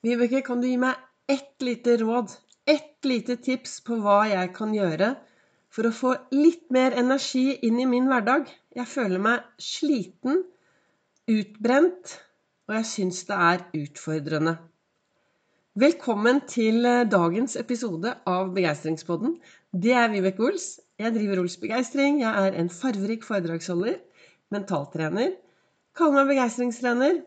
Vibeke, kan du gi meg ett lite råd, ett lite tips på hva jeg kan gjøre for å få litt mer energi inn i min hverdag? Jeg føler meg sliten, utbrent, og jeg syns det er utfordrende. Velkommen til eh, dagens episode av Begeistringspodden. Det er Vibeke Ols. Jeg driver Ols Begeistring. Jeg er en farverik foredragsholder, mentaltrener. Kaller meg begeistringstrener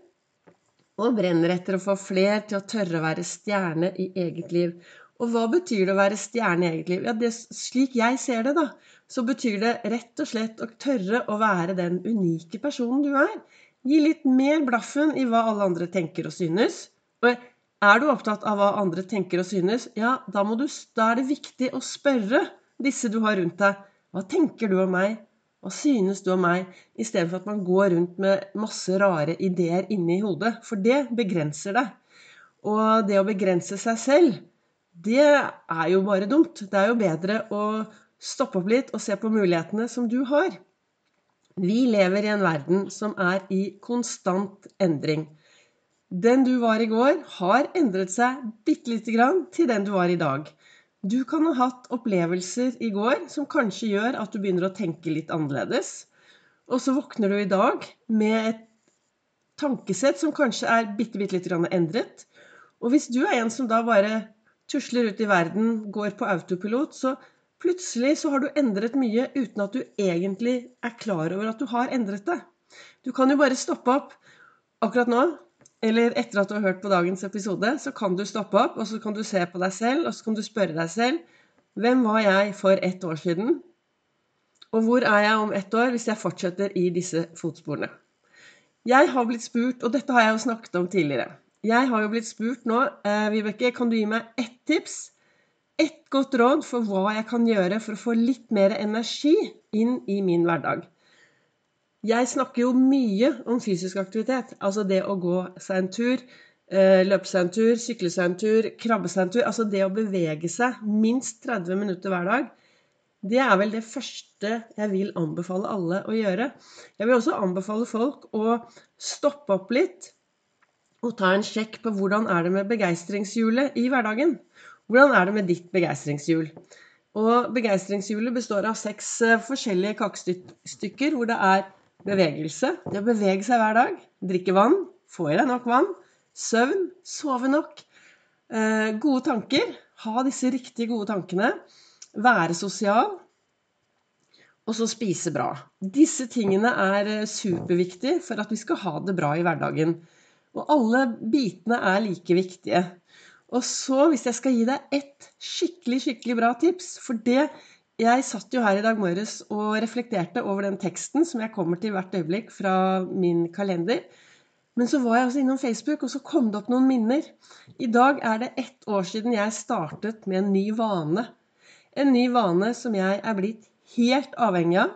og brenner etter å få fler til å tørre å være stjerne i eget liv. Og hva betyr det å være stjerne i eget liv? Ja, det, slik jeg ser det, da, så betyr det rett og slett å tørre å være den unike personen du er. Gi litt mer blaffen i hva alle andre tenker og synes. Og er du opptatt av hva andre tenker og synes, ja, da, du, da er det viktig å spørre disse du har rundt deg. Hva tenker du om meg? Hva synes du om meg? Istedenfor at man går rundt med masse rare ideer inni hodet. For det begrenser deg. Og det å begrense seg selv, det er jo bare dumt. Det er jo bedre å stoppe opp litt og se på mulighetene som du har. Vi lever i en verden som er i konstant endring. Den du var i går, har endret seg bitte lite grann til den du var i dag. Du kan ha hatt opplevelser i går som kanskje gjør at du begynner å tenke litt annerledes. Og så våkner du i dag med et tankesett som kanskje er bitte, bitte litt endret. Og hvis du er en som da bare tusler ut i verden, går på autopilot, så plutselig så har du endret mye uten at du egentlig er klar over at du har endret det. Du kan jo bare stoppe opp akkurat nå eller etter at du har hørt på dagens episode, så kan du stoppe opp, og så kan du se på deg selv, og så kan du spørre deg selv Hvem var jeg for ett år siden? Og hvor er jeg om ett år hvis jeg fortsetter i disse fotsporene? Jeg har blitt spurt, og dette har jeg jo snakket om tidligere Jeg har jo blitt spurt nå, eh, Vibeke, kan du gi meg ett tips? Ett godt råd for hva jeg kan gjøre for å få litt mer energi inn i min hverdag. Jeg snakker jo mye om fysisk aktivitet. Altså det å gå seg en tur, eh, løpe seg en tur, sykle seg en tur, krabbe seg en tur. Altså det å bevege seg minst 30 minutter hver dag. Det er vel det første jeg vil anbefale alle å gjøre. Jeg vil også anbefale folk å stoppe opp litt og ta en sjekk på hvordan er det med begeistringshjulet i hverdagen. Hvordan er det med ditt begeistringshjul? Og begeistringshjulet består av seks eh, forskjellige kakestykker hvor det er Bevegelse. Det å bevege seg hver dag. Drikke vann. Få i deg nok vann. Søvn. Sove nok. Eh, gode tanker. Ha disse riktige gode tankene. Være sosial. Og så spise bra. Disse tingene er eh, superviktige for at vi skal ha det bra i hverdagen. Og alle bitene er like viktige. Og så, hvis jeg skal gi deg ett skikkelig, skikkelig bra tips For det jeg satt jo her i dag morges og reflekterte over den teksten som jeg kommer til hvert øyeblikk fra min kalender. Men så var jeg også innom Facebook, og så kom det opp noen minner. I dag er det ett år siden jeg startet med en ny vane. En ny vane som jeg er blitt helt avhengig av,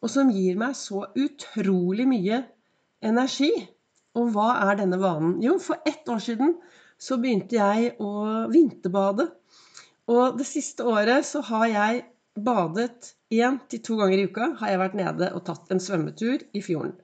og som gir meg så utrolig mye energi. Og hva er denne vanen? Jo, for ett år siden så begynte jeg å vinterbade. Og det siste året så har jeg badet én til to ganger i uka. Har jeg vært nede og tatt en svømmetur i fjorden.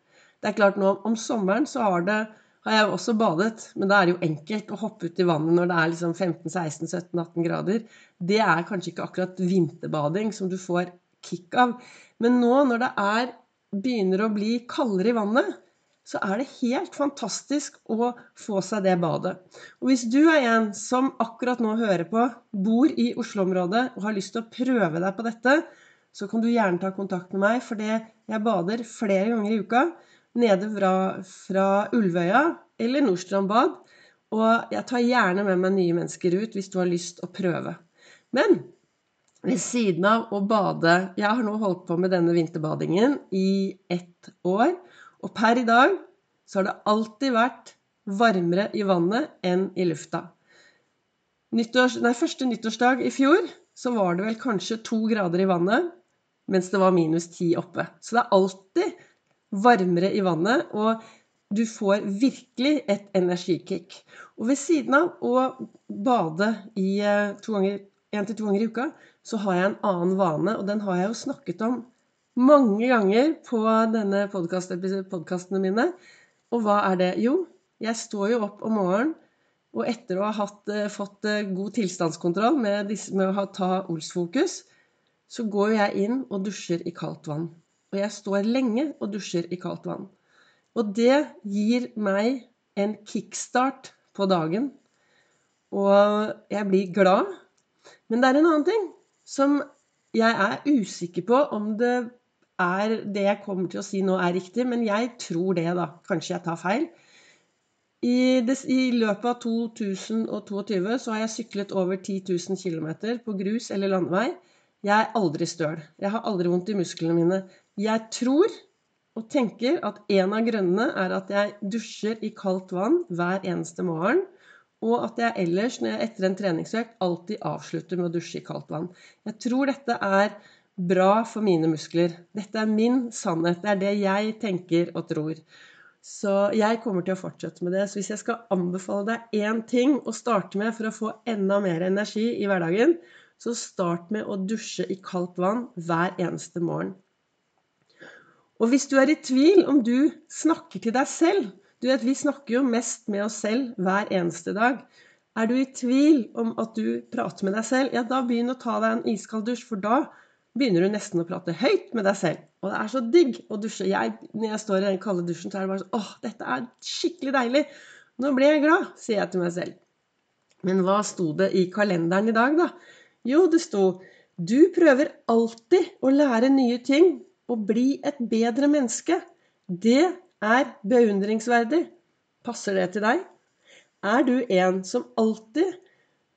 Det er klart nå om sommeren så har, det, har jeg også badet, men da er det jo enkelt å hoppe ut i vannet når det er liksom 15-16-17-18 grader. Det er kanskje ikke akkurat vinterbading som du får kick av. Men nå når det er, begynner å bli kaldere i vannet, så er det helt fantastisk å få seg det badet. Og hvis du er en som akkurat nå hører på, bor i Oslo-området og har lyst til å prøve deg på dette, så kan du gjerne ta kontakt med meg, for jeg bader flere ganger i uka nede fra, fra Ulvøya eller Nordstrand bad. Og jeg tar gjerne med meg nye mennesker ut hvis du har lyst å prøve. Men ved siden av å bade Jeg har nå holdt på med denne vinterbadingen i ett år. Og per i dag så har det alltid vært varmere i vannet enn i lufta. Nyttårs, nei, første nyttårsdag i fjor så var det vel kanskje to grader i vannet, mens det var minus ti oppe. Så det er alltid varmere i vannet, og du får virkelig et energikick. Og ved siden av å bade i eh, ganger, en til to ganger i uka, så har jeg en annen vane, og den har jeg jo snakket om mange ganger på denne podkastene mine. Og hva er det? Jo, jeg står jo opp om morgenen Og etter å ha hatt, eh, fått eh, god tilstandskontroll med, disse, med å ta Ols-fokus, så går jeg inn og dusjer i kaldt vann. Og jeg står lenge og dusjer i kaldt vann. Og det gir meg en kickstart på dagen. Og jeg blir glad. Men det er en annen ting som jeg er usikker på om det er det jeg kommer til å si nå, er riktig. Men jeg tror det, da. Kanskje jeg tar feil. I, des, I, løpet av 2022 så har jeg syklet over 10 000 km på grus eller landevei. Jeg er aldri støl. Jeg har aldri vondt i musklene mine. Jeg tror og tenker at en av grunnene er at jeg dusjer i kaldt vann hver eneste morgen. Og at jeg ellers, når jeg etter en treningsøkt, alltid avslutter med å dusje i kaldt vann. Jeg tror dette er bra for mine muskler. Dette er min sannhet. Det er det jeg tenker og tror. Så jeg kommer til å fortsette med det. Så hvis jeg skal anbefale deg én ting å starte med for å få enda mer energi i hverdagen, så start med å dusje i kaldt vann hver eneste morgen. Og hvis du er i tvil om du snakker til deg selv Du vet, vi snakker jo mest med oss selv hver eneste dag. Er du i tvil om at du prater med deg selv, ja, da begynn å ta deg en iskald dusj, for da begynner du nesten å prate høyt med deg selv. Og det er så digg å dusje. Jeg, når jeg står i den kalde dusjen, så er det bare sånn Åh, dette er skikkelig deilig. Nå ble jeg glad, sier jeg til meg selv. Men hva sto det i kalenderen i dag, da? Jo, det sto Du prøver alltid å lære nye ting og bli et bedre menneske. Det er beundringsverdig. Passer det til deg? Er du en som alltid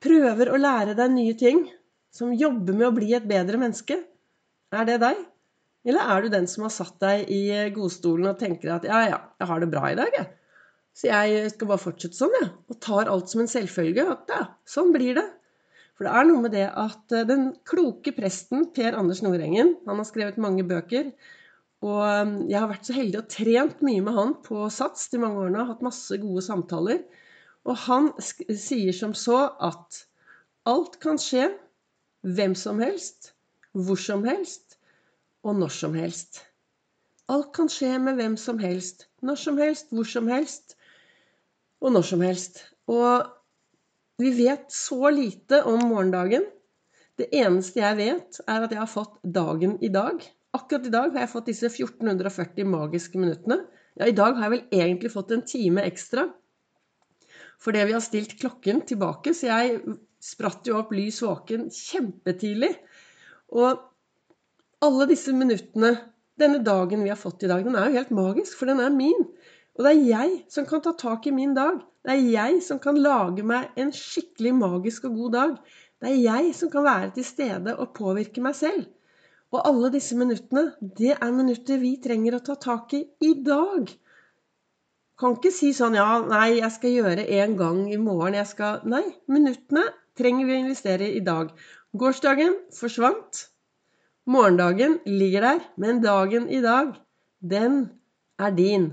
prøver å lære deg nye ting? Som jobber med å bli et bedre menneske? Er det deg? Eller er du den som har satt deg i godstolen og tenker at ja, ja, jeg har det bra i dag, jeg. Så jeg skal bare fortsette sånn, jeg. Og tar alt som en selvfølge. At ja, sånn blir det. For det er noe med det at eh, den kloke presten Per Anders Nordengen, han har skrevet mange bøker. Og um, jeg har vært så heldig og trent mye med han på Sats de mange årene. Hatt masse gode samtaler. Og han sier som så at alt kan skje hvem som helst, hvor som helst, og når som helst. Alt kan skje med hvem som helst. Når som helst, hvor som helst og når som helst. Og vi vet så lite om morgendagen. Det eneste jeg vet, er at jeg har fått dagen i dag. Akkurat i dag har jeg fått disse 1440 magiske minuttene. Ja, i dag har jeg vel egentlig fått en time ekstra. Fordi vi har stilt klokken tilbake, så jeg spratt jo opp lys våken kjempetidlig. Og alle disse minuttene, denne dagen vi har fått i dag, den er jo helt magisk, for den er min. Og det er jeg som kan ta tak i min dag. Det er jeg som kan lage meg en skikkelig magisk og god dag. Det er jeg som kan være til stede og påvirke meg selv. Og alle disse minuttene, det er minutter vi trenger å ta tak i i dag. Kan ikke si sånn ja, nei, jeg skal gjøre en gang i morgen. Jeg skal Nei, minuttene trenger vi å investere i dag. Gårsdagen forsvant. Morgendagen ligger der, men dagen i dag, den er din.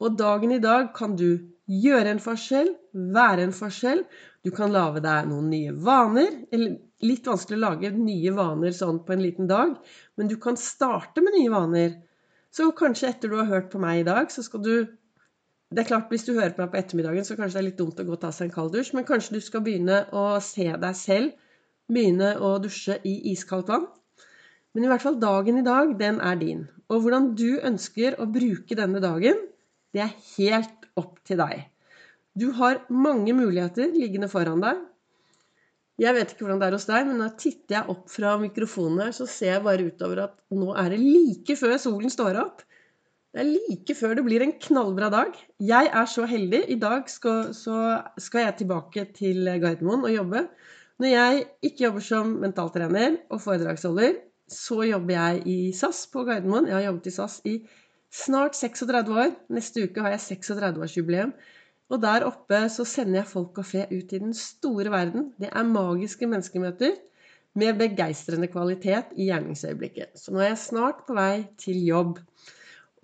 Og dagen i dag kan du gjøre en forskjell, være en forskjell. Du kan lage deg noen nye vaner. Eller litt vanskelig å lage nye vaner sånn på en liten dag, men du kan starte med nye vaner. Så kanskje etter du har hørt på meg i dag, så skal du det er klart, Hvis du hører på meg på ettermiddagen, så kanskje det er litt dumt å gå og ta seg en kald dusj, men kanskje du skal begynne å se deg selv begynne å dusje i iskaldt vann. Men i hvert fall dagen i dag, den er din. Og hvordan du ønsker å bruke denne dagen, det er helt opp til deg. Du har mange muligheter liggende foran deg. Jeg vet ikke hvordan det er hos deg, men når titter jeg opp fra mikrofonen her, så ser jeg bare utover at nå er det like før solen står opp. Det er like før det blir en knallbra dag. Jeg er så heldig. I dag skal, skal jeg tilbake til Gardermoen og jobbe. Når jeg ikke jobber som mentaltrener og foredragsholder, så jobber jeg i SAS på Gardermoen. Jeg har jobbet i SAS i snart 36 år. Neste uke har jeg 36-årsjubileum. Og der oppe så sender jeg folk og fe ut i den store verden. Det er magiske menneskemøter med begeistrende kvalitet i gjerningsøyeblikket. Så nå er jeg snart på vei til jobb.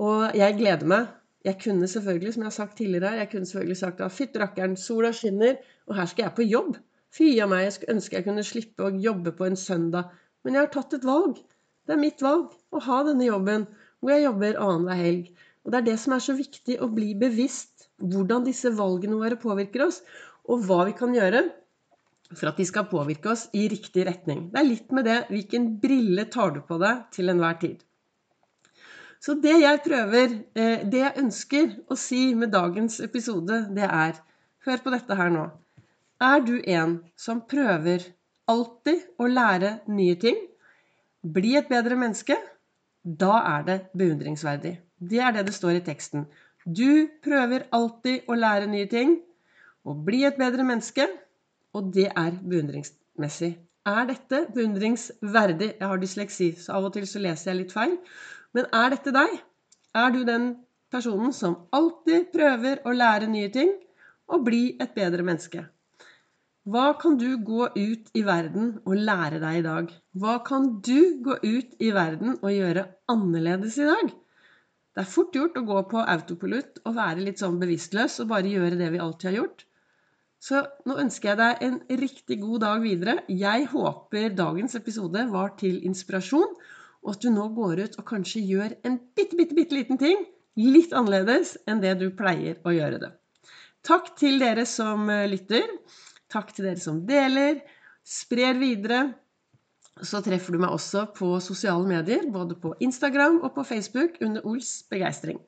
Og jeg gleder meg. Jeg kunne selvfølgelig, som jeg har sagt tidligere, jeg kunne selvfølgelig sagt at fytti rakkeren, sola skinner, og her skal jeg på jobb. Fy a meg, jeg ønsker jeg kunne slippe å jobbe på en søndag men jeg har tatt et valg. Det er mitt valg å ha denne jobben hvor jeg jobber annenhver helg. Og det er det som er så viktig, å bli bevisst hvordan disse valgene våre påvirker oss. og hva vi kan gjøre for at de skal påvirke oss i riktig retning. Det er litt med det hvilken brille tar du på deg til enhver tid. Så det jeg prøver, eh, det jeg ønsker å si med dagens episode, det er Hør på dette her nå. Er du en som prøver alltid å lære nye ting? Bli et bedre menneske? Da er det beundringsverdig. Det er det det står i teksten. Du prøver alltid å lære nye ting og bli et bedre menneske, og det er beundringsmessig. Er dette beundringsverdig? Jeg har dysleksi, så av og til så leser jeg litt feil. Men er dette deg? Er du den personen som alltid prøver å lære nye ting og bli et bedre menneske? Hva kan du gå ut i verden og lære deg i dag? Hva kan du gå ut i verden og gjøre annerledes i dag? Det er fort gjort å gå på autopilot og være litt sånn bevisstløs og bare gjøre det vi alltid har gjort. Så nå ønsker jeg deg en riktig god dag videre. Jeg håper dagens episode var til inspirasjon, og at du nå går ut og kanskje gjør en bitte, bitte, bitte liten ting litt annerledes enn det du pleier å gjøre det. Takk til dere som eh, lytter. Takk til dere som deler. Sprer videre. Så treffer du meg også på sosiale medier, både på Instagram og på Facebook under Ols begeistring.